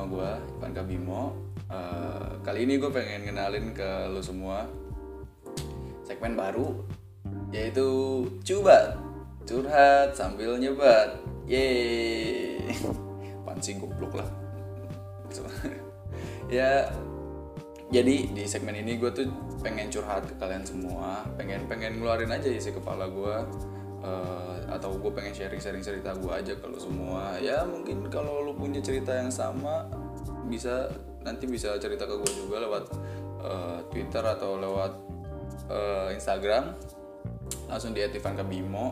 SMA gue Ivan Kabimo Eh, kali ini gue pengen kenalin ke lo semua. Segmen baru yaitu cubat. Curhat sambil nyebat. Yeay. Pancing goblok lah. Ya jadi di segmen ini gue tuh pengen curhat ke kalian semua. Pengen pengen ngeluarin aja isi kepala gue eh, atau gue pengen sharing sharing cerita gue aja kalau semua. Ya mungkin kalau lu punya cerita yang sama bisa nanti bisa cerita ke gue juga lewat eh, Twitter atau lewat eh, Instagram. Langsung di Ativan Kabimo.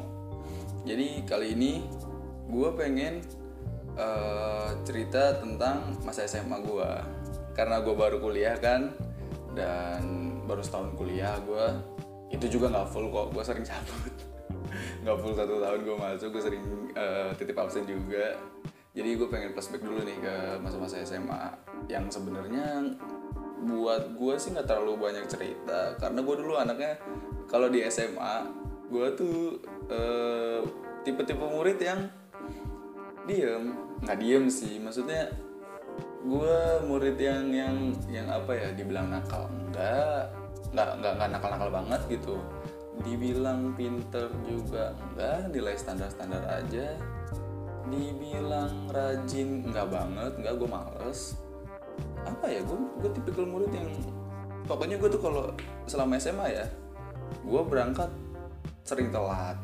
Jadi kali ini gue pengen eh, cerita tentang masa SMA gue karena gue baru kuliah kan dan baru setahun kuliah gue itu juga nggak full kok gue sering cabut. Nggak full satu tahun gue masuk gue sering eh, titip absen juga jadi gue pengen flashback dulu nih ke masa-masa SMA yang sebenarnya buat gue sih nggak terlalu banyak cerita. Karena gue dulu anaknya kalau di SMA gue tuh eh, tipe-tipe murid yang diem. Nggak diem sih maksudnya gue murid yang yang yang apa ya dibilang nakal. Enggak nggak nggak nggak nakal nakal banget gitu. Dibilang pinter juga enggak nilai standar standar aja dibilang rajin enggak banget enggak gue males. Apa ya gue gue tipikal murid yang pokoknya gue tuh kalau selama SMA ya gue berangkat sering telat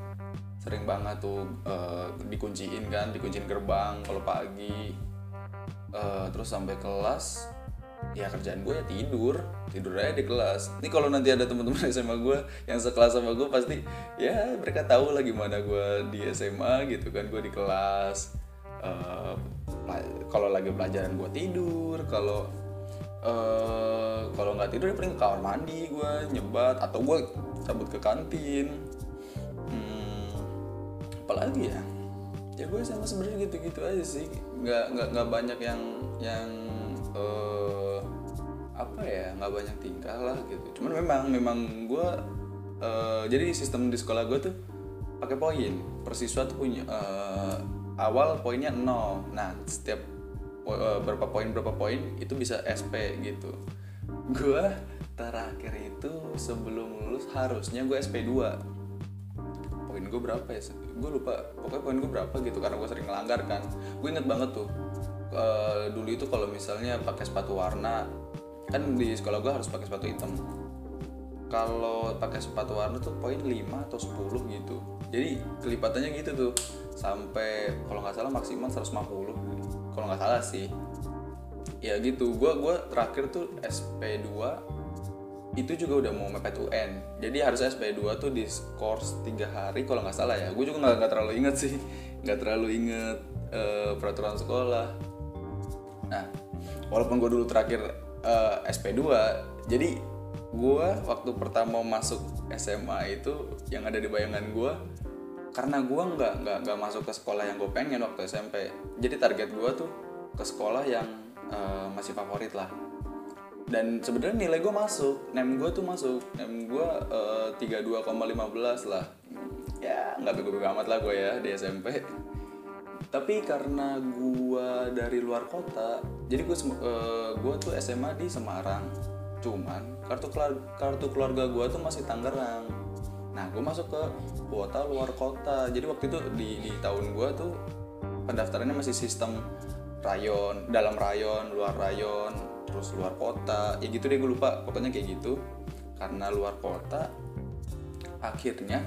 sering banget tuh eh, dikunciin kan dikunciin gerbang kalau pagi. Eh, terus sampai kelas ya kerjaan gue ya tidur. Tidur aja di kelas. Ini kalau nanti ada teman-teman SMA gue yang sekelas sama gue pasti ya mereka tahu lah gimana gue di SMA gitu kan gue di kelas. Pela- kalau lagi pelajaran gue tidur kalau eh, kalau nggak tidur ya paling ke kamar mandi gue nyebat atau gue cabut ke kantin. Hmm, apalagi ya? Ya gue sama sebenarnya gitu-gitu aja sih. Nggak nggak nggak banyak yang yang eh, apa ya nggak banyak tingkah lah gitu. Cuman memang memang gue eh, jadi sistem di sekolah gue tuh pakai poin. Per siswa tuh punya eh, awal poinnya nol. Nah setiap eh, berapa poin berapa poin itu bisa SP gitu. Gue terakhir itu sebelum lulus harusnya gue SP 2 poin gue berapa ya? Gue lupa. Pokoknya poin gue berapa gitu karena gue sering melanggar kan. Gue inget banget tuh eh, dulu itu kalau misalnya pakai sepatu warna kan di sekolah gue harus pakai sepatu hitam. Kalau pakai sepatu warna tuh poin 5 atau 10 gitu. Jadi kelipatannya gitu tuh. Sampai kalau nggak salah maksimal 150 kalau nggak salah sih. Ya gitu. Gue gua terakhir tuh SP2 itu juga udah mau mepet UN jadi harus SP2 tuh di skor 3 hari kalau nggak salah ya. Gue juga nggak terlalu inget sih. Nggak terlalu inget eh, peraturan sekolah. Nah walaupun gue dulu terakhir eh, SP2 jadi gue waktu pertama masuk SMA itu yang ada di bayangan gue karena gue nggak nggak nggak masuk ke sekolah yang gue pengen waktu SMP jadi target gue tuh ke sekolah yang eh, masih favorit lah. Dan sebenarnya nilai gue masuk nem gue tuh masuk. Nem gue eh, 32,15 lah. Ya nggak bego-bego amat lah gue ya di SMP tapi karena gue dari luar kota jadi gue gue tuh SMA di Semarang. Cuman kartu keluar- kartu keluarga gue tuh masih Tangerang. Nah gue masuk ke kuota luar kota. Jadi waktu itu di, di tahun gue tuh pendaftarannya masih sistem rayon dalam rayon luar rayon terus luar kota. Ya gitu deh gue lupa. Pokoknya kayak gitu. Karena luar kota akhirnya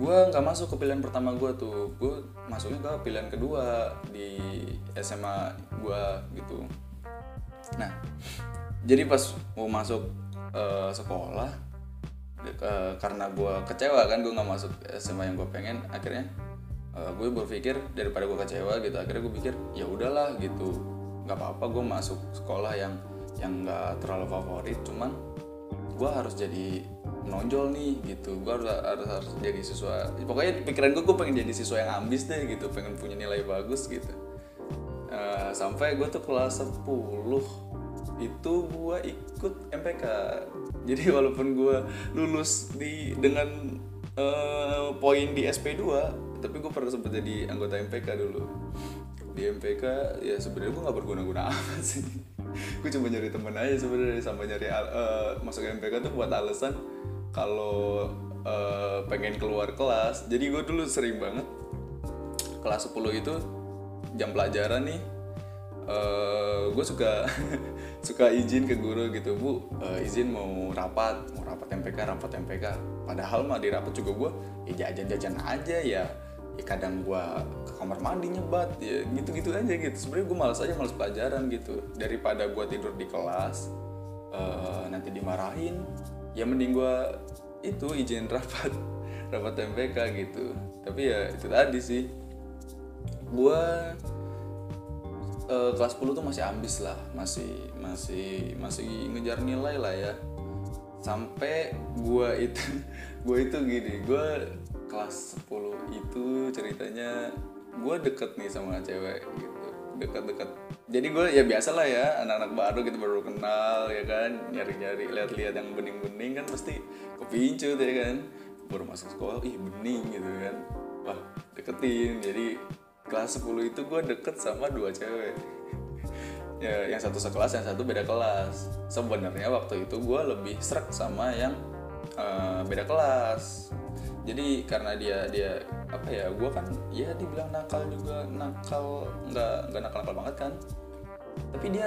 gue nggak masuk ke pilihan pertama gue tuh. Gue masuknya ke pilihan kedua di SMA gue gitu. Nah jadi pas mau masuk eh, sekolah eh, karena gue kecewa kan gue nggak masuk SMA yang gue pengen akhirnya eh, gue berpikir daripada gue kecewa gitu akhirnya gue pikir ya udahlah gitu. Nggak apa-apa gue masuk sekolah yang yang nggak terlalu favorit cuman gue harus jadi menonjol nih gitu. Gue harus harus harus jadi siswa pokoknya pikiran gue gue pengen jadi siswa yang ambis deh gitu. Pengen punya nilai bagus gitu. Eh, sampai gue tuh kelas 10 itu gue ikut MPK jadi walaupun gue lulus di dengan eh, poin di SP2 tapi gue pernah sempat jadi anggota MPK dulu. Di MPK ya sebenarnya gue nggak berguna-guna amat sih gue cuma nyari temen aja sebenarnya sama nyari uh, masuk MPK tuh buat alasan kalau uh, pengen keluar kelas. Jadi gue dulu sering banget kelas 10 itu jam pelajaran nih uh, gue suka suka izin ke guru gitu bu uh, izin mau rapat mau rapat MPK rapat MPK padahal mah di rapat juga gue ya jajan-jajan aja ya kadang gue ke kamar mandi nyebat ya gitu-gitu aja gitu. Sebenarnya gue malas aja malas pelajaran gitu. Daripada gue tidur di kelas uh, nanti dimarahin ya mending gue itu izin rapat rapat MPK gitu. Tapi ya itu tadi sih. Gue uh, kelas 10 tuh masih ambis lah. Masih masih masih ngejar nilai lah ya. Sampai gue itu gue itu gini gue kelas 10 itu ceritanya gue deket nih sama cewek gitu. Deket-deket. Jadi gue ya biasa lah ya anak-anak baru gitu baru kenal ya kan? Nyari-nyari lihat-lihat yang bening-bening kan pasti kepincut ya kan? Baru masuk sekolah ih bening gitu kan. Wah deketin. Jadi kelas 10 itu gue deket sama dua cewek. Ya yang satu sekelas yang satu beda kelas. Sebenarnya waktu itu gue lebih serak sama yang uh, beda kelas. Jadi karena dia dia apa ya gue kan ya dibilang nakal juga nakal nggak nggak nakal nakal banget kan. Tapi dia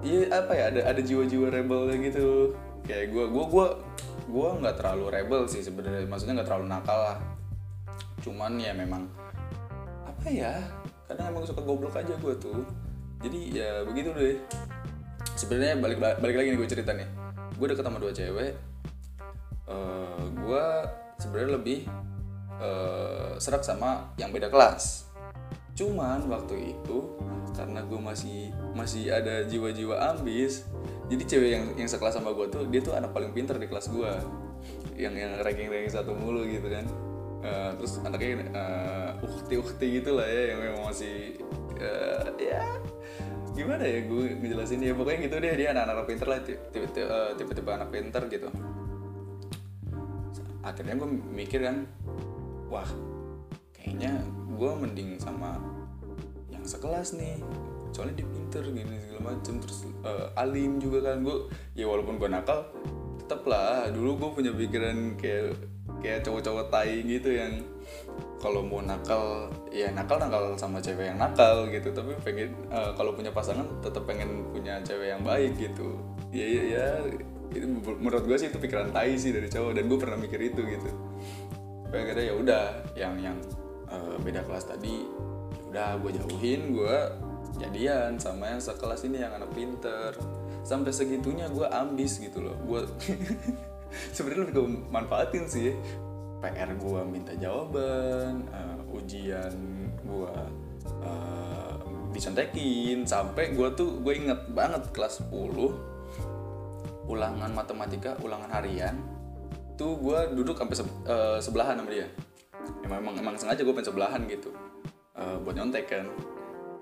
dia apa ya ada ada jiwa-jiwa rebelnya gitu. Kayak gue gue gue gue nggak terlalu rebel sih sebenarnya. Maksudnya nggak terlalu nakal lah. Cuman ya memang apa ya kadang emang suka goblok aja gue tuh. Jadi ya begitu deh. Sebenarnya balik balik lagi nih gue cerita nih. Gue deket sama dua cewek uh, gue sebenarnya lebih uh, serak sama yang beda kelas. Cuman waktu itu karena gue masih masih ada jiwa-jiwa ambis jadi cewek yang yang sekelas sama gue tuh dia tuh anak paling pinter di kelas gue yang yang ranking ranking satu mulu gitu kan. Uh, terus anaknya uh, ukti ukti gitu lah ya yang memang masih uh, ya gimana ya gue ngejelasin ya pokoknya gitu deh dia anak-anak pinter lah tipe-tipe anak pinter gitu akhirnya gue mikir kan wah kayaknya gue mending sama yang sekelas nih soalnya dia pinter gini segala macem. Terus uh, alim juga kan gue ya walaupun gue nakal tetap lah dulu gue punya pikiran kayak kayak cowok-cowok tai gitu yang kalau mau nakal ya nakal nakal sama cewek yang nakal gitu. Tapi pengen uh, kalau punya pasangan tetap pengen punya cewek yang baik gitu. Ya ya, ya itu menurut gue sih itu pikiran tai sih dari cowok dan gue pernah mikir itu gitu. Tapi akhirnya ya udah yang yang uh, beda kelas tadi ya udah gue jauhin gue jadian sama yang sekelas ini yang anak pinter. Sampai segitunya gue ambis gitu loh. Gue sebenarnya lebih manfaatin sih. PR gue minta jawaban uh, ujian gue uh, dicontekin. Sampai gue tuh gue inget banget kelas 10 ulangan matematika ulangan harian tuh gue duduk sampai se uh, sebelahan sama dia. Emang emang, emang sengaja gue pengen sebelahan gitu. Uh, buat nyontek kan.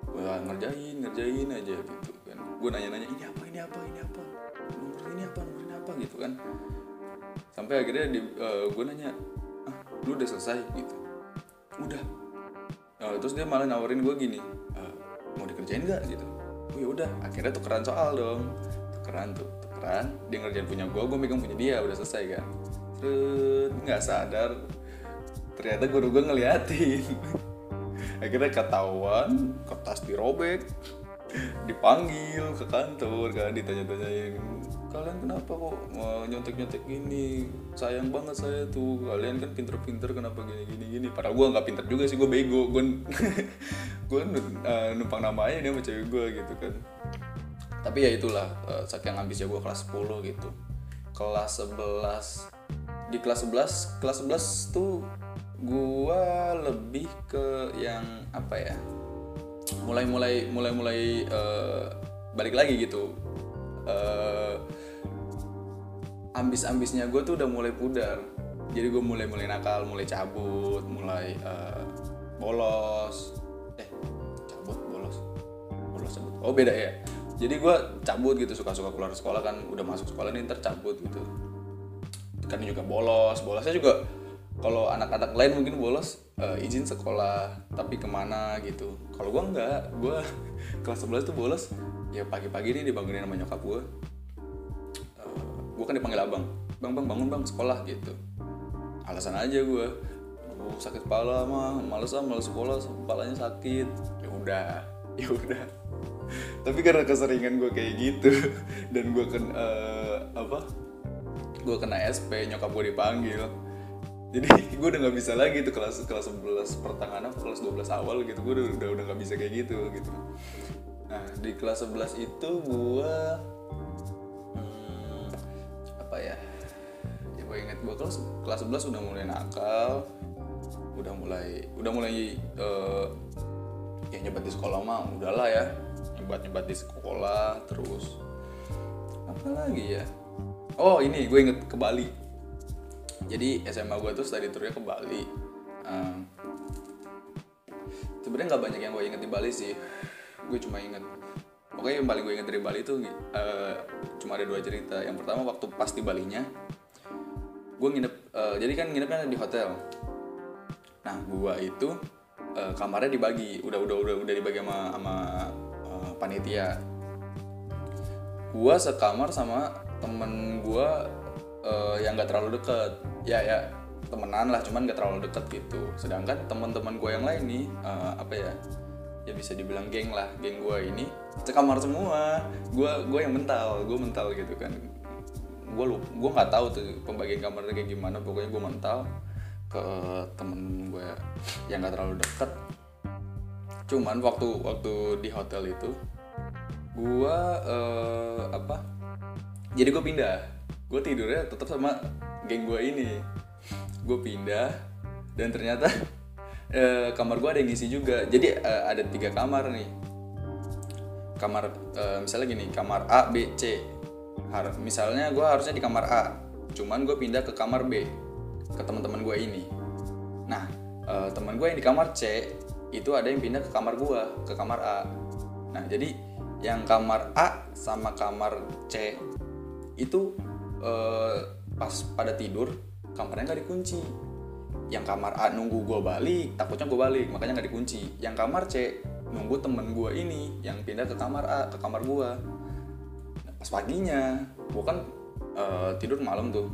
Gue ngerjain ngerjain aja gitu kan. Gue nanya-nanya ini apa ini apa ini apa? Nomor ini apa nomor ini apa? gitu kan. Sampai akhirnya di, uh, gue nanya ah, lu udah selesai? gitu. Udah. Uh, terus dia malah nawarin gue gini uh, mau dikerjain nggak? gitu. Oh ya udah. Akhirnya tukeran soal dong. Tukeran tuh kan? Dia ngerjain punya gue gue megang punya dia udah selesai kan? Terus nggak sadar. Ternyata guru gue ngeliatin. Akhirnya ketahuan kertas dirobek dipanggil ke kantor kan ditanya-tanyain kalian kenapa kok nyontek-nyontek gini? Sayang banget saya tuh kalian kan pinter-pinter kenapa gini gini gini padahal gue nggak pinter juga sih gue bego. Gue gue uh, numpang nama aja dia sama cewek gue gitu kan tapi ya itulah uh, saking ambisnya gue kelas 10 gitu. Kelas 11 di kelas 11 kelas 11 tuh gue lebih ke yang apa ya mulai mulai mulai mulai uh, balik lagi gitu. Uh, ambis ambisnya gue tuh udah mulai pudar. Jadi gue mulai mulai nakal mulai cabut mulai uh, bolos. Eh cabut bolos. Bolos cabut. Oh beda ya jadi gue cabut gitu suka-suka keluar sekolah kan udah masuk sekolah nih ntar cabut gitu. Kan juga bolos bolosnya juga kalau anak-anak lain mungkin bolos uh, izin sekolah tapi ke mana gitu. Kalau gue enggak gue kelas 11 tuh bolos ya pagi-pagi nih dibangunin sama nyokap gue uh, gue kan dipanggil abang bang bang bangun bang sekolah gitu. Alasan aja gue Aduh, sakit kepala mah males ah males sekolah kepalanya sakit. Ya udah ya udah tapi karena keseringan gue kayak gitu dan gue kan uh, apa? Gue kena SP nyokap gue dipanggil. Jadi gue udah nggak bisa lagi tuh kelas kelas 11 pertengahan apa kelas 12 awal gitu. Gue udah udah udah nggak bisa kayak gitu gitu. Nah di kelas 11 itu gue hmm, apa ya? Ya gue inget gue kelas kelas 11 udah mulai nakal. Udah mulai udah mulai uh, ya nyebat di sekolah mah udahlah ya. Nyebat nyebat di sekolah terus apa lagi ya? Oh ini gue inget ke Bali. Jadi SMA gue tuh study tournya ke Bali. Um, sebenarnya nggak banyak yang gue inget di Bali sih. Gue cuma inget pokoknya yang paling gue inget dari Bali tuh uh, cuma ada dua cerita. Yang pertama waktu pas di Balinya gue nginep uh, jadi kan nginepnya di hotel. Nah gue itu uh, kamarnya dibagi udah udah udah udah dibagi sama sama uh, panitia. Gue sekamar sama temen gue uh, yang gak terlalu deket. Ya ya temenan lah cuman gak terlalu deket gitu. Sedangkan teman-teman gue yang lain nih uh, apa ya ya bisa dibilang geng lah geng gue ini sekamar semua. Gue gue yang mental gue mental gitu kan. Gue lu gue nggak tahu tuh pembagian kamarnya kayak gimana pokoknya gue mental ke temen gue yang gak terlalu deket. Cuman waktu waktu di hotel itu gue uh, apa jadi gue pindah. Gue tidurnya tetap sama geng gue ini. Gue pindah dan ternyata uh, kamar gue ada yang ngisi juga. Jadi uh, ada tiga kamar nih. Kamar uh, misalnya gini kamar A B C. Har misalnya gue harusnya di kamar A cuman gue pindah ke kamar B ke teman-teman gue ini. Nah uh, teman gue yang di kamar C itu ada yang pindah ke kamar gue ke kamar A. Nah jadi yang kamar A sama kamar C itu uh, pas pada tidur kamarnya nggak dikunci. Yang kamar A nunggu gue balik takutnya gue balik makanya nggak dikunci. Yang kamar C nunggu temen gue ini yang pindah ke kamar A ke kamar gue nah, pas paginya gue kan uh, tidur malam tuh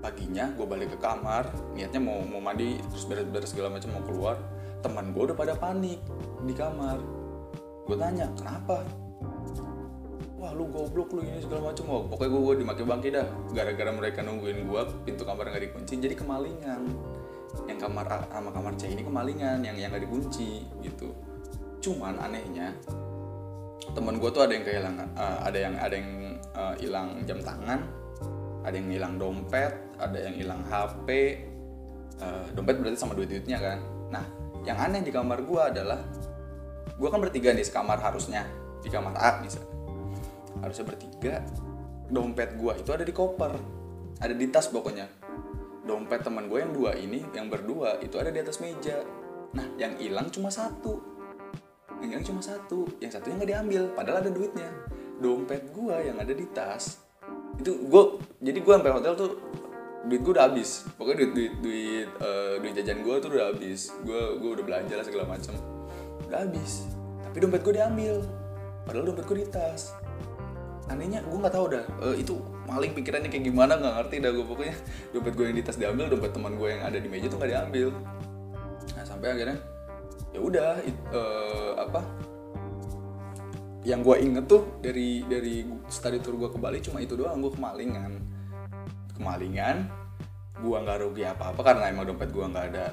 paginya gue balik ke kamar niatnya mau mau mandi terus beres-beres segala macam mau keluar. Teman gue udah pada panik di kamar. Gue tanya kenapa? Wah lu goblok lu ini segala macam. Oh pokoknya gue, gue dimaki bangki dah gara-gara mereka nungguin gue pintu kamar nggak dikunci jadi kemalingan. Yang kamar A sama kamar C ini kemalingan yang yang nggak dikunci gitu. Cuman anehnya temen gue tuh ada yang kehilangan uh, ada yang ada yang hilang uh, jam tangan ada yang hilang dompet ada yang hilang HP uh, dompet berarti sama duit duitnya kan. Nah yang aneh di kamar gue adalah gue kan bertiga nih sekamar harusnya di kamar A bisa harusnya bertiga dompet gue itu ada di koper ada di tas pokoknya. Dompet teman gue yang dua ini yang berdua itu ada di atas meja. Nah yang hilang cuma satu. Yang hilang cuma satu yang satunya nggak diambil padahal ada duitnya. Dompet gue yang ada di tas itu gue jadi gue sampai hotel tuh duit gue udah habis. Pokoknya duit duit duit uh, duit jajan gue tuh udah habis. Gue gue udah belanja lah segala macam udah habis. Tapi dompet gue diambil. Padahal dompet gue di tas. Anehnya gue nggak tahu dah uh, itu maling pikirannya kayak gimana nggak ngerti dah gue pokoknya dompet gue yang di tas diambil dompet teman gue yang ada di meja tuh nggak diambil. Nah sampai akhirnya ya udah uh, apa yang gue inget tuh dari dari study tour gue ke Bali cuma itu doang gue kemalingan kemalingan gue nggak rugi apa apa karena emang dompet gue nggak ada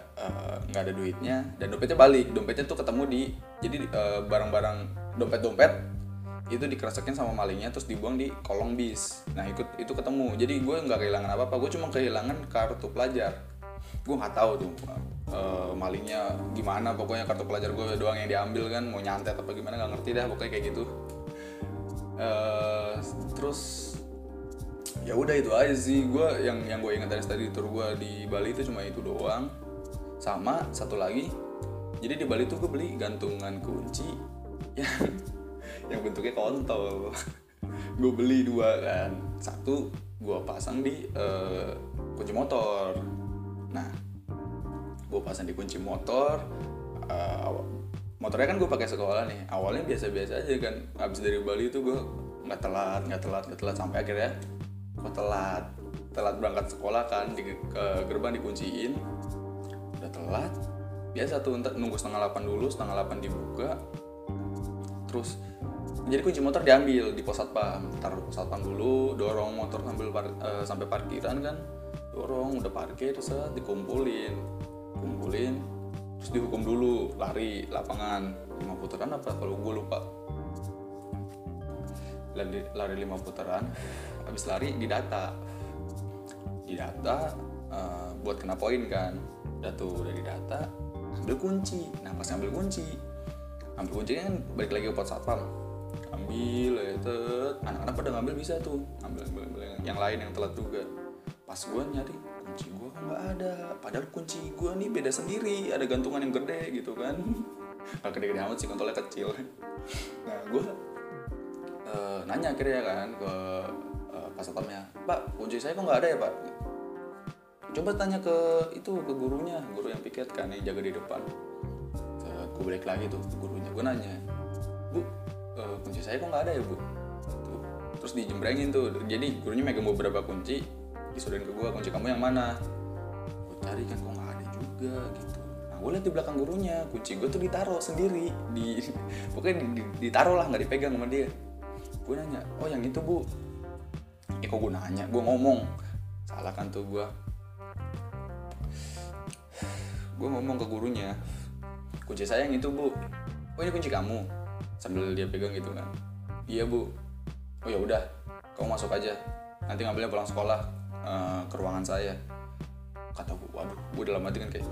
nggak uh, ada duitnya. Dan dompetnya balik dompetnya tuh ketemu di jadi uh, barang-barang dompet-dompet itu dikeresakin sama malingnya terus dibuang di kolong bis. Nah ikut itu ketemu. Jadi gue nggak kehilangan apa apa gue cuma kehilangan kartu pelajar. Gue nggak tahu tuh uh, malingnya gimana. Pokoknya kartu pelajar gue doang yang diambil kan mau nyantet apa gimana nggak ngerti dah pokoknya kayak gitu. Uh, terus ya udah itu aja sih. Gue yang yang gue ingat dari tadi tour gue di Bali itu cuma itu doang. Sama satu lagi jadi di Bali tuh gue beli gantungan kunci yang yang bentuknya kontol. Gue beli dua kan. Satu gue pasang di uh, kunci motor. Nah gue pasang di kunci motor uh, motornya kan gue pakai sekolah nih. Awalnya biasa-biasa aja kan. Abis dari Bali itu gue nggak telat nggak telat nggak telat sampai akhirnya gue telat. Telat berangkat sekolah kan di ke gerbang dikunciin. Udah telat. Biasa tuh nunggu setengah delapan dulu setengah delapan dibuka. Terus jadi kunci motor diambil di pos satpam. Taruh pos satpam dulu dorong motor sambil par, uh, sampai parkiran kan. Dorong udah parkir set dikumpulin. Kumpulin terus dihukum dulu lari lapangan. Lima putaran apa? Kalau gue lupa. Lari, lari lima putaran habis lari didata didata uh, buat kena poin kan. Udah tuh udah didata ambil kunci. Nah pas ambil kunci ambil kunci kan balik lagi ke pos satpam. Ambil ya anak-anak pada ngambil bisa tuh. Ambil, ambil, ambil. Yang lain yang telat juga. Pas gue nyari kunci gue kan nggak ada. Padahal kunci gue nih beda sendiri. Ada gantungan yang gede gitu kan. Nggak gede-gede amat sih kontolnya kecil. Nah gue uh, nanya akhirnya kan ke satpamnya pak kunci saya kok nggak ada ya pak? Coba tanya ke itu ke gurunya guru yang piket kan yang jaga di depan. Gue balik lagi tuh ke gurunya. Gue nanya bu uh, kunci saya kok nggak ada ya bu? Tuh. terus dijembrengin tuh. Jadi gurunya megang beberapa kunci disuruhin ke gue kunci kamu yang mana? Gue cari kan kok nggak ada juga? Gitu. Nah gue liat di belakang gurunya kunci gue tuh ditaruh sendiri di pokoknya di, di, ditaruh lah nggak dipegang sama dia. Gue nanya oh yang itu bu eh kok gue nanya? Gue ngomong. Salah kan tuh gue gue ngomong ke gurunya. Kunci saya yang itu bu. Oh ini kunci kamu? Sambil dia pegang gitu kan. Iya bu. Oh ya udah. Kamu masuk aja. Nanti ngambilnya pulang sekolah uh, ke ruangan saya. Kata gue waduh gue dalam hati kan kayak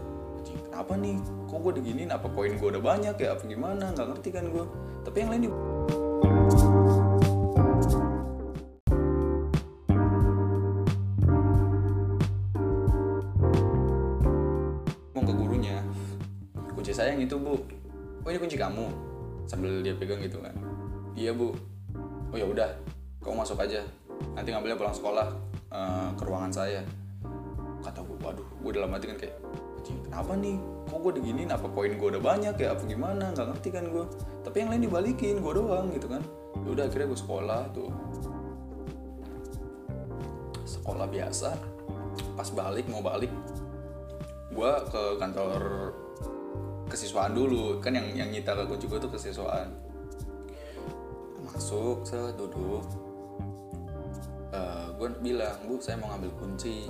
kenapa nih? Kok gue diginin apa koin gue udah banyak ya? Apa gimana? Nggak ngerti kan gue tapi yang lain di kunci saya yang itu bu. Oh ini kunci kamu. Sambil dia pegang gitu kan. Iya bu. Oh ya udah. Kamu masuk aja. Nanti ngambilnya pulang sekolah uh, ke ruangan saya. Kata gue waduh gue dalam hati kan kayak kenapa nih? Kok gue diginin apa koin gue udah banyak ya? Apa gimana? Nggak ngerti kan gue tapi yang lain dibalikin gue doang gitu kan. Ya udah akhirnya gue sekolah tuh. Sekolah biasa. Pas balik mau balik gue ke kantor kesiswaan dulu. Kan yang yang nyita ke kunci gue tuh kesiswaan. Masuk saya duduk. Uh, gue bilang bu saya mau ngambil kunci.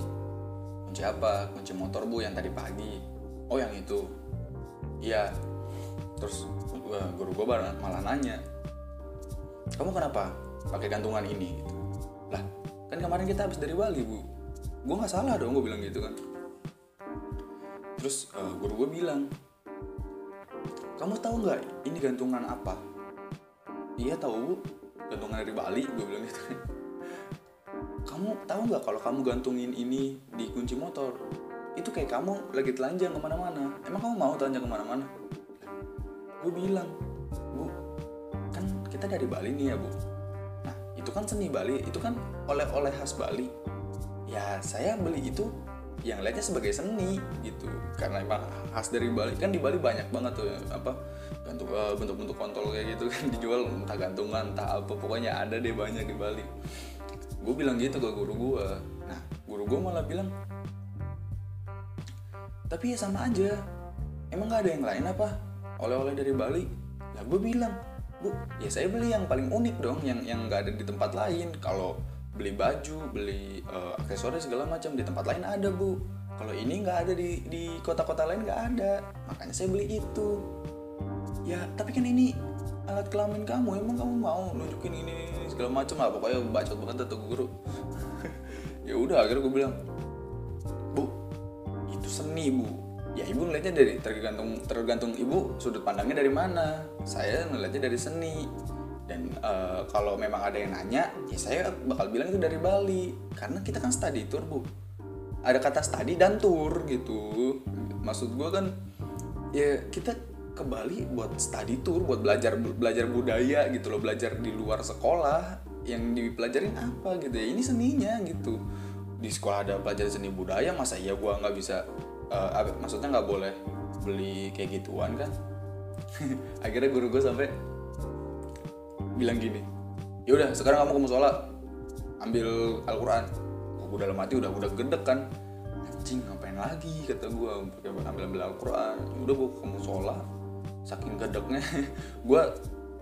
Kunci apa? Kunci motor bu yang tadi pagi. Oh yang itu. Iya. Terus gua, guru gue malah nanya kamu kenapa pakai gantungan ini? Gitu. lah kan kemarin kita habis dari Bali bu. Gue nggak salah dong gue bilang gitu kan. Terus uh, guru gue bilang kamu tahu nggak ini gantungan apa? Iya tahu gantungan dari Bali gue bilang gitu kan. Kamu tahu nggak kalau kamu gantungin ini di kunci motor? Itu kayak kamu lagi telanjang ke mana-mana. Emang kamu mau telanjang ke mana-mana? Gue bilang bu kan kita dari Bali nih ya bu. Nah itu kan seni Bali itu kan oleh-oleh khas Bali. Ya saya beli itu yang lainnya sebagai seni gitu. Karena emang khas dari Bali kan di Bali banyak banget tuh apa bentuk bentuk-bentuk kontol kayak gitu kan dijual entah gantungan entah apa pokoknya ada deh banyak di Bali. Gue bilang gitu ke guru gue nah guru gue malah bilang tapi ya sama aja emang gak ada yang lain apa? Oleh-oleh dari Bali? Lah gue bilang bu ya saya beli yang paling unik dong yang yang nggak ada di tempat lain. Kalau beli baju beli uh, aksesoris segala macam. Di tempat lain ada bu. Kalau ini nggak ada di di kota-kota lain nggak ada. Makanya saya beli itu. Ya tapi kan ini alat kelamin kamu. Emang kamu mau nunjukin ini, segala macam? Lah pokoknya bacot banget tuh guru. Ya udah akhirnya gue bilang bu itu seni bu. Ya ibu ngeliatnya dari tergantung tergantung ibu sudut pandangnya dari mana. Saya ngeliatnya dari seni dan uh, kalau memang ada yang nanya ya saya bakal bilang itu dari Bali. Karena kita kan study tour bu. Ada kata study dan tour gitu. Maksud gue kan ya kita ke Bali buat study tour buat belajar belajar budaya gitu loh belajar di luar sekolah. Yang dipelajarin apa gitu ya? Ini seninya gitu. Di sekolah ada pelajaran seni budaya masa iya gue nggak bisa apa- maksudnya nggak boleh beli kayak gituan kan? Akhirnya guru gue sampai bilang gini yaudah sekarang kamu ke musola ambil Al-Quran. Oh, gue dalam hati udah udah gedek kan. Anjing ngapain lagi? kata gue ambil ambil Al-Quran. Udah gue ke musola saking gedeknya. Gue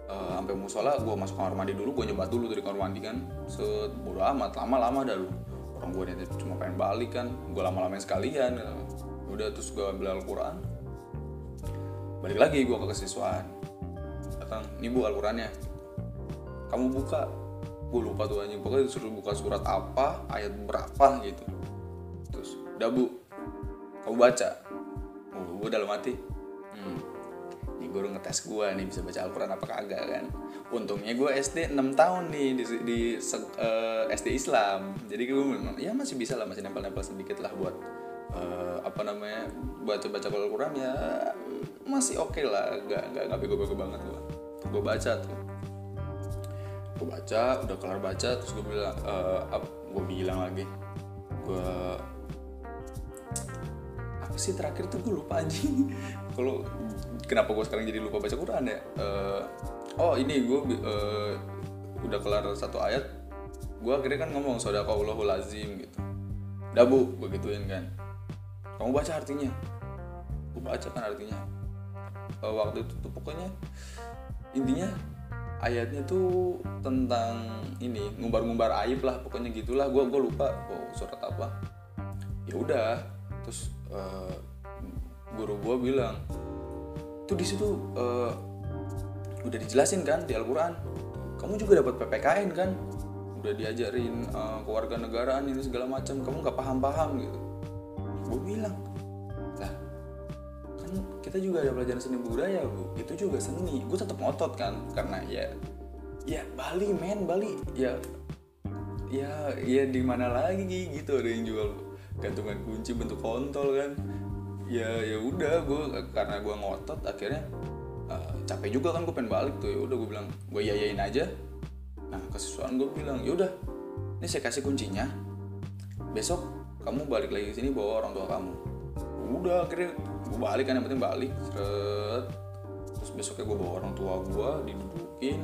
eh, sampai musola gue masuk kamar mandi dulu gue nyebat dulu dari kamar mandi kan. Set bodo amat lama-lama dah lu. Orang gue niatnya cuma pengen balik kan gue lama-lamain sekalian. Udah terus gue ambil Al-Quran. Balik lagi gue ke kesiswaan. Datang ini bu Al-Qurannya kamu buka. Gue lupa tuh anjing. Pokoknya disuruh buka surat apa ayat berapa gitu. Terus udah bu. Kamu baca. Oh, gue dalam hati hmm, ini guru ngetes gue nih bisa baca Al-Quran apa kagak kan? Untungnya gue SD 6 tahun nih di, di se- eh, SD Islam. Jadi gue memang ya masih bisa lah masih nempel-nempel sedikit lah buat eh, apa namanya baca-baca Al-Quran ya masih oke lah. Gak, gak, gak bego-bego banget gue gue baca tuh gue baca udah kelar baca terus gue bilang eh, ap- gue bilang lagi. Gue apa sih terakhir tuh gue lupa anjing? Kalau kenapa gue sekarang jadi lupa baca Quran ya? Eh, oh ini gue eh, udah kelar satu ayat gue akhirnya kan ngomong sodakallahul lazim gitu. Udah bu gue gituin kan. Kamu baca artinya? Gue baca kan artinya. Eh, waktu itu tuh pokoknya intinya ayatnya tuh tentang ini ngumbar-ngumbar aib lah pokoknya gitulah. Gue gue lupa oh, surat apa. Ya udah terus eh, guru gue bilang tuh di situ eh, udah dijelasin kan di Al-Quran. Kamu juga dapat PPKN kan? Udah diajarin eh, kewarganegaraan ini segala macam. Kamu nggak paham-paham gitu. Gue bilang kita juga ada pelajaran seni budaya bu. Itu juga seni. Gue tetap ngotot kan karena ya ya Bali men Bali. Ya ya ya di mana lagi gitu ada yang jual gantungan kunci bentuk kontol kan. Ya ya udah gue karena gue ngotot akhirnya eh, capek juga kan gue pengen balik tuh. Ya udah gue bilang gue yayain aja. Nah kesiswaan gue bilang yaudah ini saya kasih kuncinya. Besok kamu balik lagi ke sini bawa orang tua kamu. Udah akhirnya gue balik kan yang penting balik seret. Terus besoknya gue bawa orang tua gue didudukin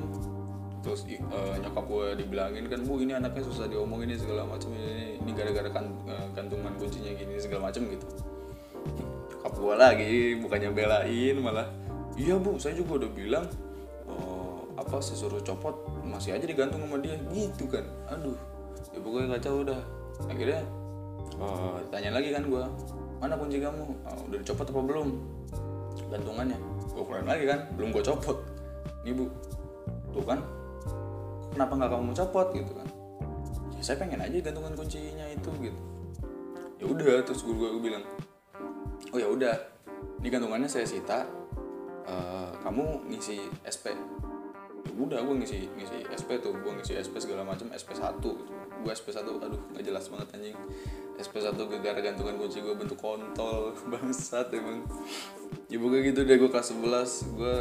terus eh, nyokap gue dibilangin kan bu ini anaknya susah diomongin ini segala macam ini ini gara-gara kan eh, gantungan kuncinya gini segala macam gitu. Nyokap gue lagi bukannya belain malah iya bu saya juga udah bilang oh, apa saya suruh copot masih aja digantung sama dia gitu kan. Aduh ya pokoknya kacau udah. Akhirnya eh, tanya lagi kan gue mana kunci kamu? "Ah, udah dicopot apa belum? Gantungannya. Gue keluarin lagi kan? Belum gue copot. Nih bu. Tuh kan? Kenapa nggak kamu copot? Gitu kan. Ya saya pengen aja gantungan kuncinya itu gitu. Ya udah terus gue bilang oh ya udah. Ini gantungannya saya sita. Eh, kamu ngisi SP ya udah gue ngisi ngisi SP tuh. Gue ngisi SP segala macam SP 1 gitu. Gue SP 1 aduh nggak jelas banget anjing. SP 1 gara gantungan kunci gue bentuk kontol bangsat emang. Ya pokoknya gitu deh gue kelas 11 gue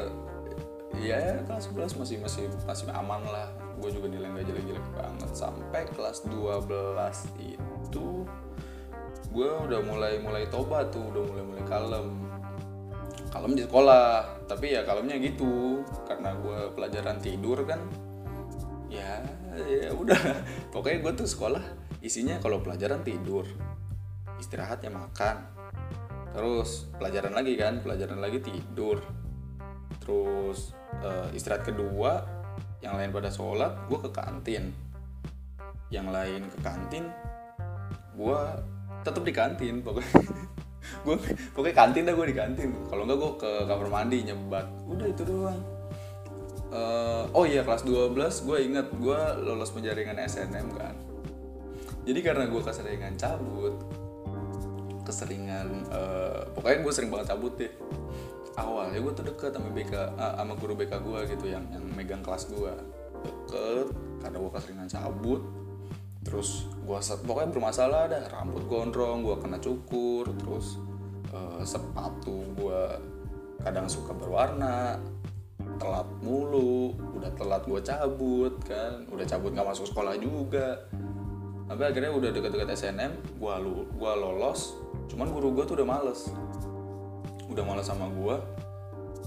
ya kelas 11 masih masih masih aman lah. Gue juga nilai gak jelek-jelek banget. Sampai kelas 12 itu gue udah mulai mulai tobat tuh udah mulai mulai kalem. Kalem di sekolah tapi ya kalemnya gitu. Karena gue pelajaran tidur kan ya ya udah. Pokoknya gue tuh sekolah isinya kalau pelajaran tidur istirahat ya makan. Terus pelajaran lagi kan pelajaran lagi tidur. Terus eh, istirahat kedua yang lain pada sholat gue ke kantin. Yang lain ke kantin gue tetap di kantin pokoknya. Gue pokoknya kantin dah gue di kantin. Kalau enggak gue ke kamar mandi nyebat. Udah itu doang Eh, oh iya kelas 12 gue inget gue lolos penjaringan SNM kan. Jadi karena gue keseringan cabut keseringan eh, pokoknya gue sering banget cabut deh. Awalnya gue tuh deket sama BK ah, sama guru BK gue gitu yang yang megang kelas gue deket karena gue keseringan cabut. Terus gue pokoknya bermasalah dah rambut gondrong gue kena cukur terus eh, sepatu gue kadang suka berwarna telat mulu udah telat gue cabut kan udah cabut nggak masuk sekolah juga. Sampai akhirnya udah deket-deket SNM gue lu gua lolos cuman guru gue tuh udah males. Udah males sama gue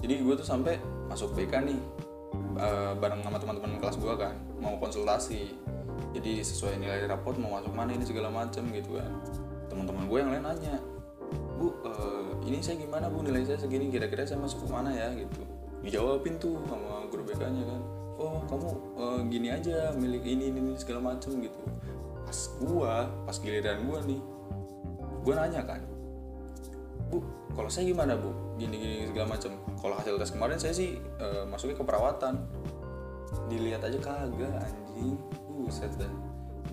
jadi gue tuh sampai masuk BK nih uh, bareng sama teman-teman kelas gue kan mau konsultasi. Jadi sesuai nilai rapot mau masuk mana ini segala macam gitu kan. Teman-teman gue yang lain nanya bu uh, ini saya gimana bu nilai saya segini kira-kira saya masuk ke mana ya? Gitu dijawabin tuh sama guru BK-nya kan. Oh kamu uh, gini aja milik ini ini, ini segala macam gitu. Pas gue pas giliran gue nih gue nanya kan bu kalau saya gimana bu? Gini gini segala macam kalau hasil tes kemarin saya sih uh, masuknya ke perawatan. Dilihat aja kagak anjing. Buset dah.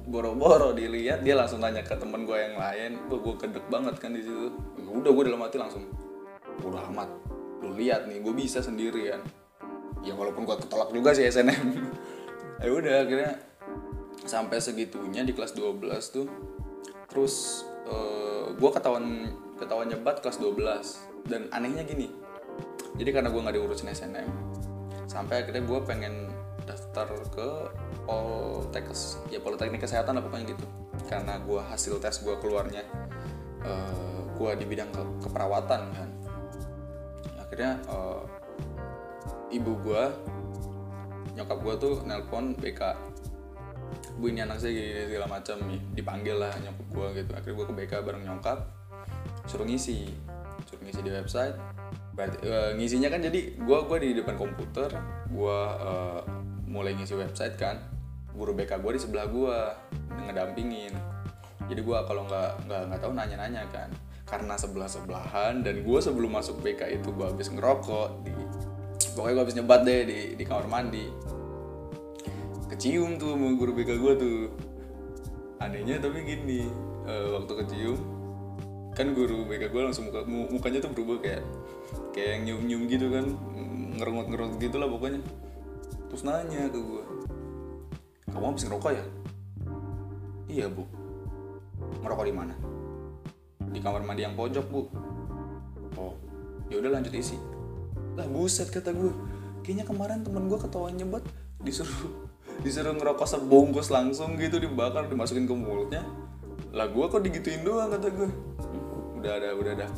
Boro-boro dilihat dia langsung nanya ke temen gue yang lain. Gue gue kedek banget kan di situ. Udah gue dalam hati langsung. Udah amat lu lihat nih gue bisa sendiri kan. Ya walaupun gue ketolak juga sih SNM ya udah akhirnya sampai segitunya di kelas 12 tuh. Terus uh, eh, gue ketahuan ketahuan nyebat kelas 12 dan anehnya gini jadi karena gue nggak diurusin SNM sampai akhirnya gue pengen daftar ke Poltekkes ya Politeknik Kesehatan lah pokoknya gitu. Karena gue hasil tes gue keluarnya uh, eh, gue di bidang ke keperawatan kan akhirnya uh, ibu gue nyokap gue tuh nelpon BK bu ini anak saya gini segala macam nih dipanggil lah nyokap gue gitu. Akhirnya gue ke BK bareng nyokap suruh ngisi. Suruh ngisi di website. Berarti, uh, ngisinya kan jadi gue gua di depan komputer gue uh, mulai ngisi website kan. Guru BK gue di sebelah gue ngedampingin. Jadi gue kalau nggak nggak nggak tahu nanya-nanya kan karena sebelah sebelahan dan gue sebelum masuk BK itu gue habis ngerokok di pokoknya gue habis nyebat deh di di kamar mandi. Kecium tuh sama guru BK gue tuh. Anehnya tapi gini uh, waktu kecium kan guru BK gue langsung muka, mukanya tuh berubah kayak kayak yang nyium nyium gitu kan ngerungut gitu lah pokoknya. Terus nanya ke gue kamu habis ngerokok ya? Iya bu. Ngerokok di mana di kamar mandi yang pojok bu. Oh ya udah lanjut isi. Lah buset kata gue kayaknya kemarin temen gue ketawa nyebat disuruh disuruh ngerokok sebungkus langsung gitu dibakar dimasukin ke mulutnya. Lah gue kok digituin doang kata gue udah ada udah ada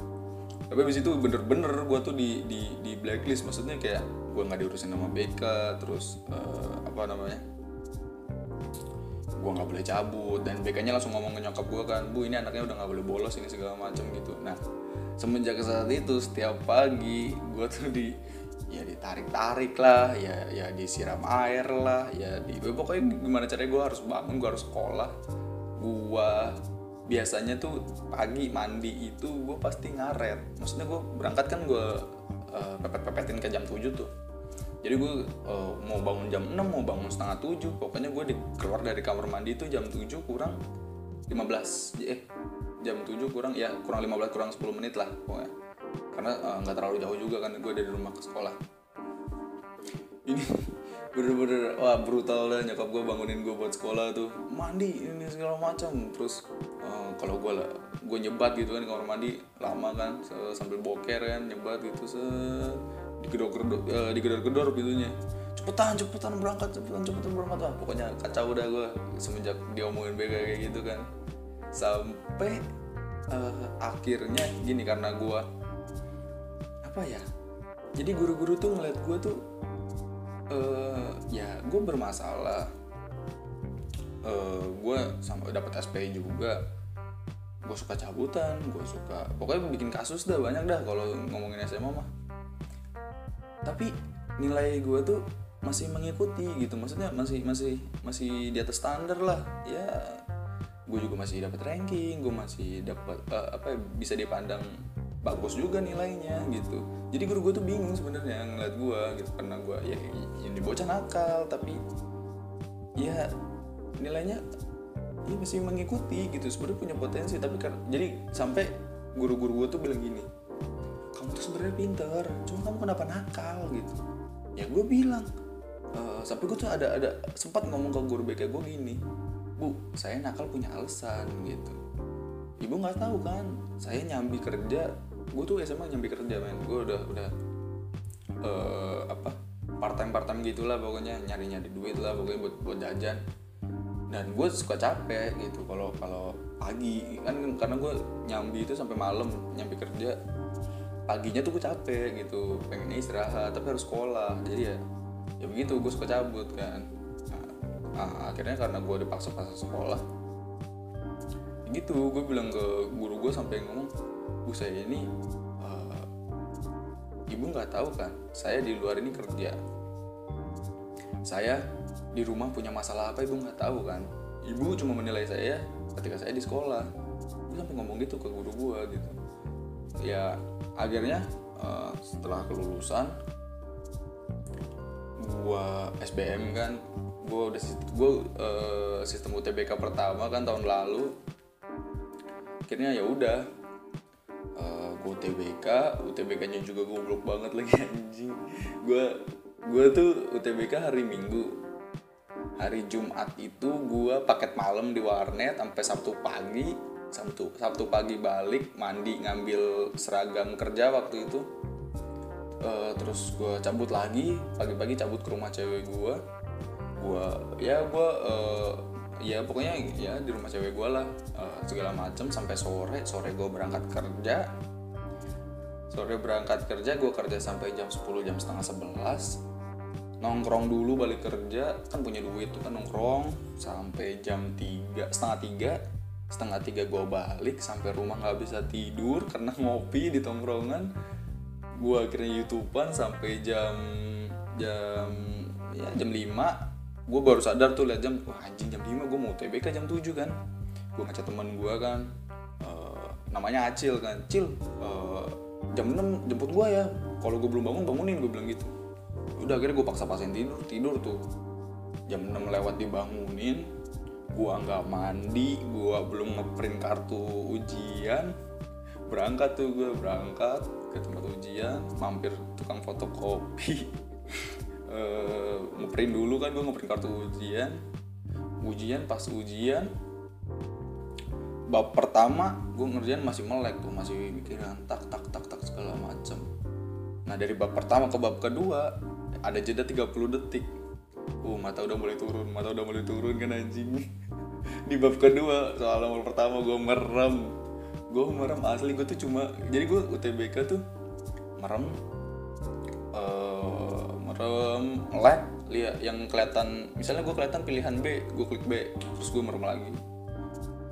tapi abis itu bener-bener gue tuh di di di blacklist. Maksudnya kayak gue nggak diurusin sama BK terus uh, apa namanya gue nggak boleh cabut. Dan BK-nya langsung ngomong ke nyokap gue kan bu ini anaknya udah nggak boleh bolos ini segala macam gitu. Nah semenjak saat itu setiap pagi gue tuh di ya ditarik-tarik lah ya ya disiram air lah ya di pokoknya gimana caranya gue harus bangun gue harus sekolah. Gue biasanya tuh pagi mandi itu gue pasti ngaret. Maksudnya gue berangkat kan gue uh, pepet-pepetin ke jam 7 tuh jadi gue uh, mau bangun jam 6 mau bangun setengah 7 pokoknya gue di, keluar dari kamar mandi itu jam 7 kurang 15 eh jam 7 kurang ya kurang 15 kurang 10 menit lah pokoknya. Karena eh, nggak uh, terlalu jauh juga kan gue dari rumah ke sekolah. Ini bener-bener wah brutal dah nyokap gue bangunin gue buat sekolah tuh. Mandi ini segala macam. Terus uh, kalau gue lah gue nyebat gitu kan di kamar mandi lama kan sambil boker kan nyebat gitu se digedor-gedor uh, digedor-gedor pintunya. Cepetan cepetan berangkat cepetan cepetan berangkat. Lah pokoknya kacau udah gue semenjak diomongin BK kayak gitu kan. Sampai uh, akhirnya gini karena gue apa ya jadi guru-guru tuh ngeliat gue tuh uh, ya gue bermasalah. Uh, gue sampai dapat SP juga. Gue suka cabutan gue suka pokoknya bikin kasus dah banyak dah kalau ngomongin SMA mah tapi nilai gue tuh masih mengikuti gitu. Maksudnya masih masih masih di atas standar lah. Ya gue juga masih dapat ranking gue masih dapat uh, apa ya, bisa dipandang bagus juga nilainya gitu. Jadi guru gue tuh bingung sebenarnya ngeliat gue gitu. Karena gue ya ini bocah nakal tapi ya nilainya ya masih mengikuti gitu. Sebenarnya punya potensi tapi kan jadi sampai guru-guru gue tuh bilang gini kamu tuh sebenarnya pinter cuma kamu kenapa nakal gitu. Ya gue bilang uh, sampai gue tuh ada ada sempat ngomong ke guru BK gue gini bu saya nakal punya alasan gitu. Ibu nggak tahu kan saya nyambi kerja gue tuh SMA nyambi kerja men. Gue udah udah uh, apa part time part time gitulah pokoknya nyari nyari duit lah pokoknya buat buat jajan. Dan gue suka capek gitu. Kalau kalau pagi kan karena gue nyambi itu sampai malam nyambi kerja paginya tuh gue capek gitu pengen istirahat tapi harus sekolah. Jadi ya ya begitu gue suka cabut kan. Nah, nah, akhirnya karena gue dipaksa-paksa sekolah gitu gue bilang ke guru gue sampai ngomong bu saya ini uh, ibu nggak tahu kan saya di luar ini kerja. Saya di rumah punya masalah apa ibu nggak tahu kan. Ibu cuma menilai saya ketika saya di sekolah. Gue sampai ngomong gitu ke guru gue gitu. Ya akhirnya uh, setelah kelulusan gua SBM kan gua udah gua uh, sistem UTBK pertama kan tahun lalu. Akhirnya ya udah uh, gua UTBK UTBK-nya juga goblok banget lagi anjing. Gua gua tuh UTBK hari Minggu. Hari Jumat itu gua paket malam di warnet sampai Sabtu pagi Sabtu. Sabtu pagi balik mandi ngambil seragam kerja waktu itu. Uh, terus gue cabut lagi pagi-pagi cabut ke rumah cewek gue gue ya gue uh, ya pokoknya ya di rumah cewek gue lah. Uh, segala macem sampai sore. Sore gue berangkat kerja. Sore berangkat kerja gue kerja sampai jam 10 jam setengah 11 nongkrong dulu balik kerja. Kan punya duit tuh kan nongkrong. Sampai jam 3 setengah 3 setengah tiga gue balik sampai rumah nggak bisa tidur karena ngopi di tongkrongan. Gue akhirnya youtubean sampai jam jam ya jam 5 gue baru sadar tuh liat jam wah anjing jam 5 gue mau TBK jam 7 kan. Gue ngechat teman gue kan uh, namanya Acil kan. Cil uh, jam 6 jemput gue ya. Kalau gue belum bangun bangunin gue bilang gitu. Udah akhirnya gue paksa pasin tidur tidur tuh. Jam 6 lewat dibangunin gua nggak mandi gua belum ngeprint kartu ujian. Berangkat tuh gua berangkat ke tempat ujian mampir tukang fotokopi. Uh, ngeprint dulu kan gua ngeprint kartu ujian. Ujian pas ujian bab pertama gue ngerjain masih melek tuh masih mikiran tak tak tak tak segala macem. Nah dari bab pertama ke bab kedua ada jeda 30 detik. Uh mata udah mulai turun mata udah mulai turun kan anjing di bab kedua soal nomor pertama gue merem. Gue merem asli gue tuh cuma jadi gue UTBK tuh merem uh, merem lag lihat yang kelihatan misalnya gue kelihatan pilihan B gue klik B terus gue merem lagi.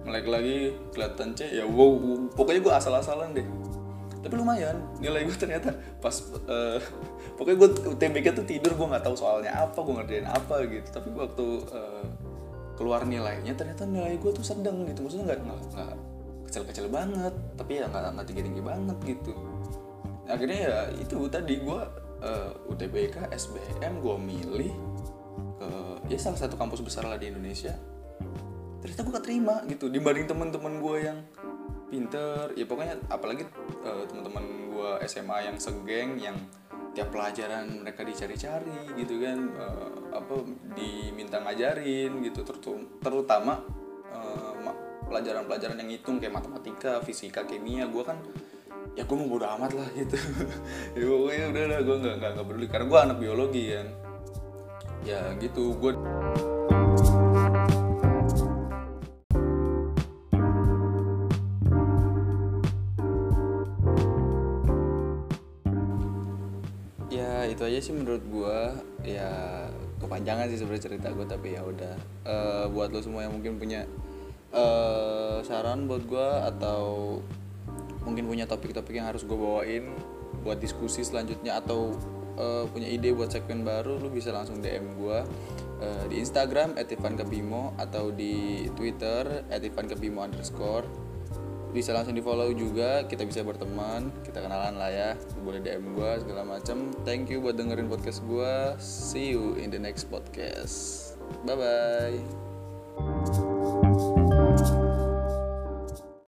Melek lagi kelihatan C ya wow, pokoknya gue asal-asalan deh. Tapi lumayan nilai gue ternyata pas uh, pokoknya gue UTBK tuh tidur gue nggak tahu soalnya apa gue ngerjain apa gitu. Tapi waktu uh, keluar nilainya ternyata nilai gue tuh sedang gitu. Maksudnya nggak nggak kecil-kecil banget tapi ya nggak nggak tinggi-tinggi banget gitu. Akhirnya ya itu tadi gue uh, UTBK SBM gue milih ke ya salah satu kampus besar lah di Indonesia. Ternyata gue keterima gitu dibanding teman-teman gue yang pinter. Ya pokoknya apalagi uh, teman-teman gue SMA yang segeng yang tiap pelajaran mereka dicari-cari gitu kan uh, apa diminta ngajarin gitu terutama uh, pelajaran-pelajaran yang hitung kayak matematika fisika kimia gue kan ya gue mau bodo amat lah gitu. Ya pokoknya udah lah gue nggak nggak peduli karena gue anak biologi kan. Ya gitu gue sih menurut gue ya kepanjangan sih sebenarnya cerita gue tapi ya udah. Uh, buat lo semua yang mungkin punya uh, saran buat gue atau mungkin punya topik-topik yang harus gue bawain buat diskusi selanjutnya atau uh, punya ide buat segmen baru lu bisa langsung DM gue uh, di Instagram @ivankebimo atau di Twitter @ivankebimo underscore bisa langsung di follow juga kita bisa berteman kita kenalan lah ya. Boleh DM gue segala macam thank you buat dengerin podcast gue see you in the next podcast. Bye bye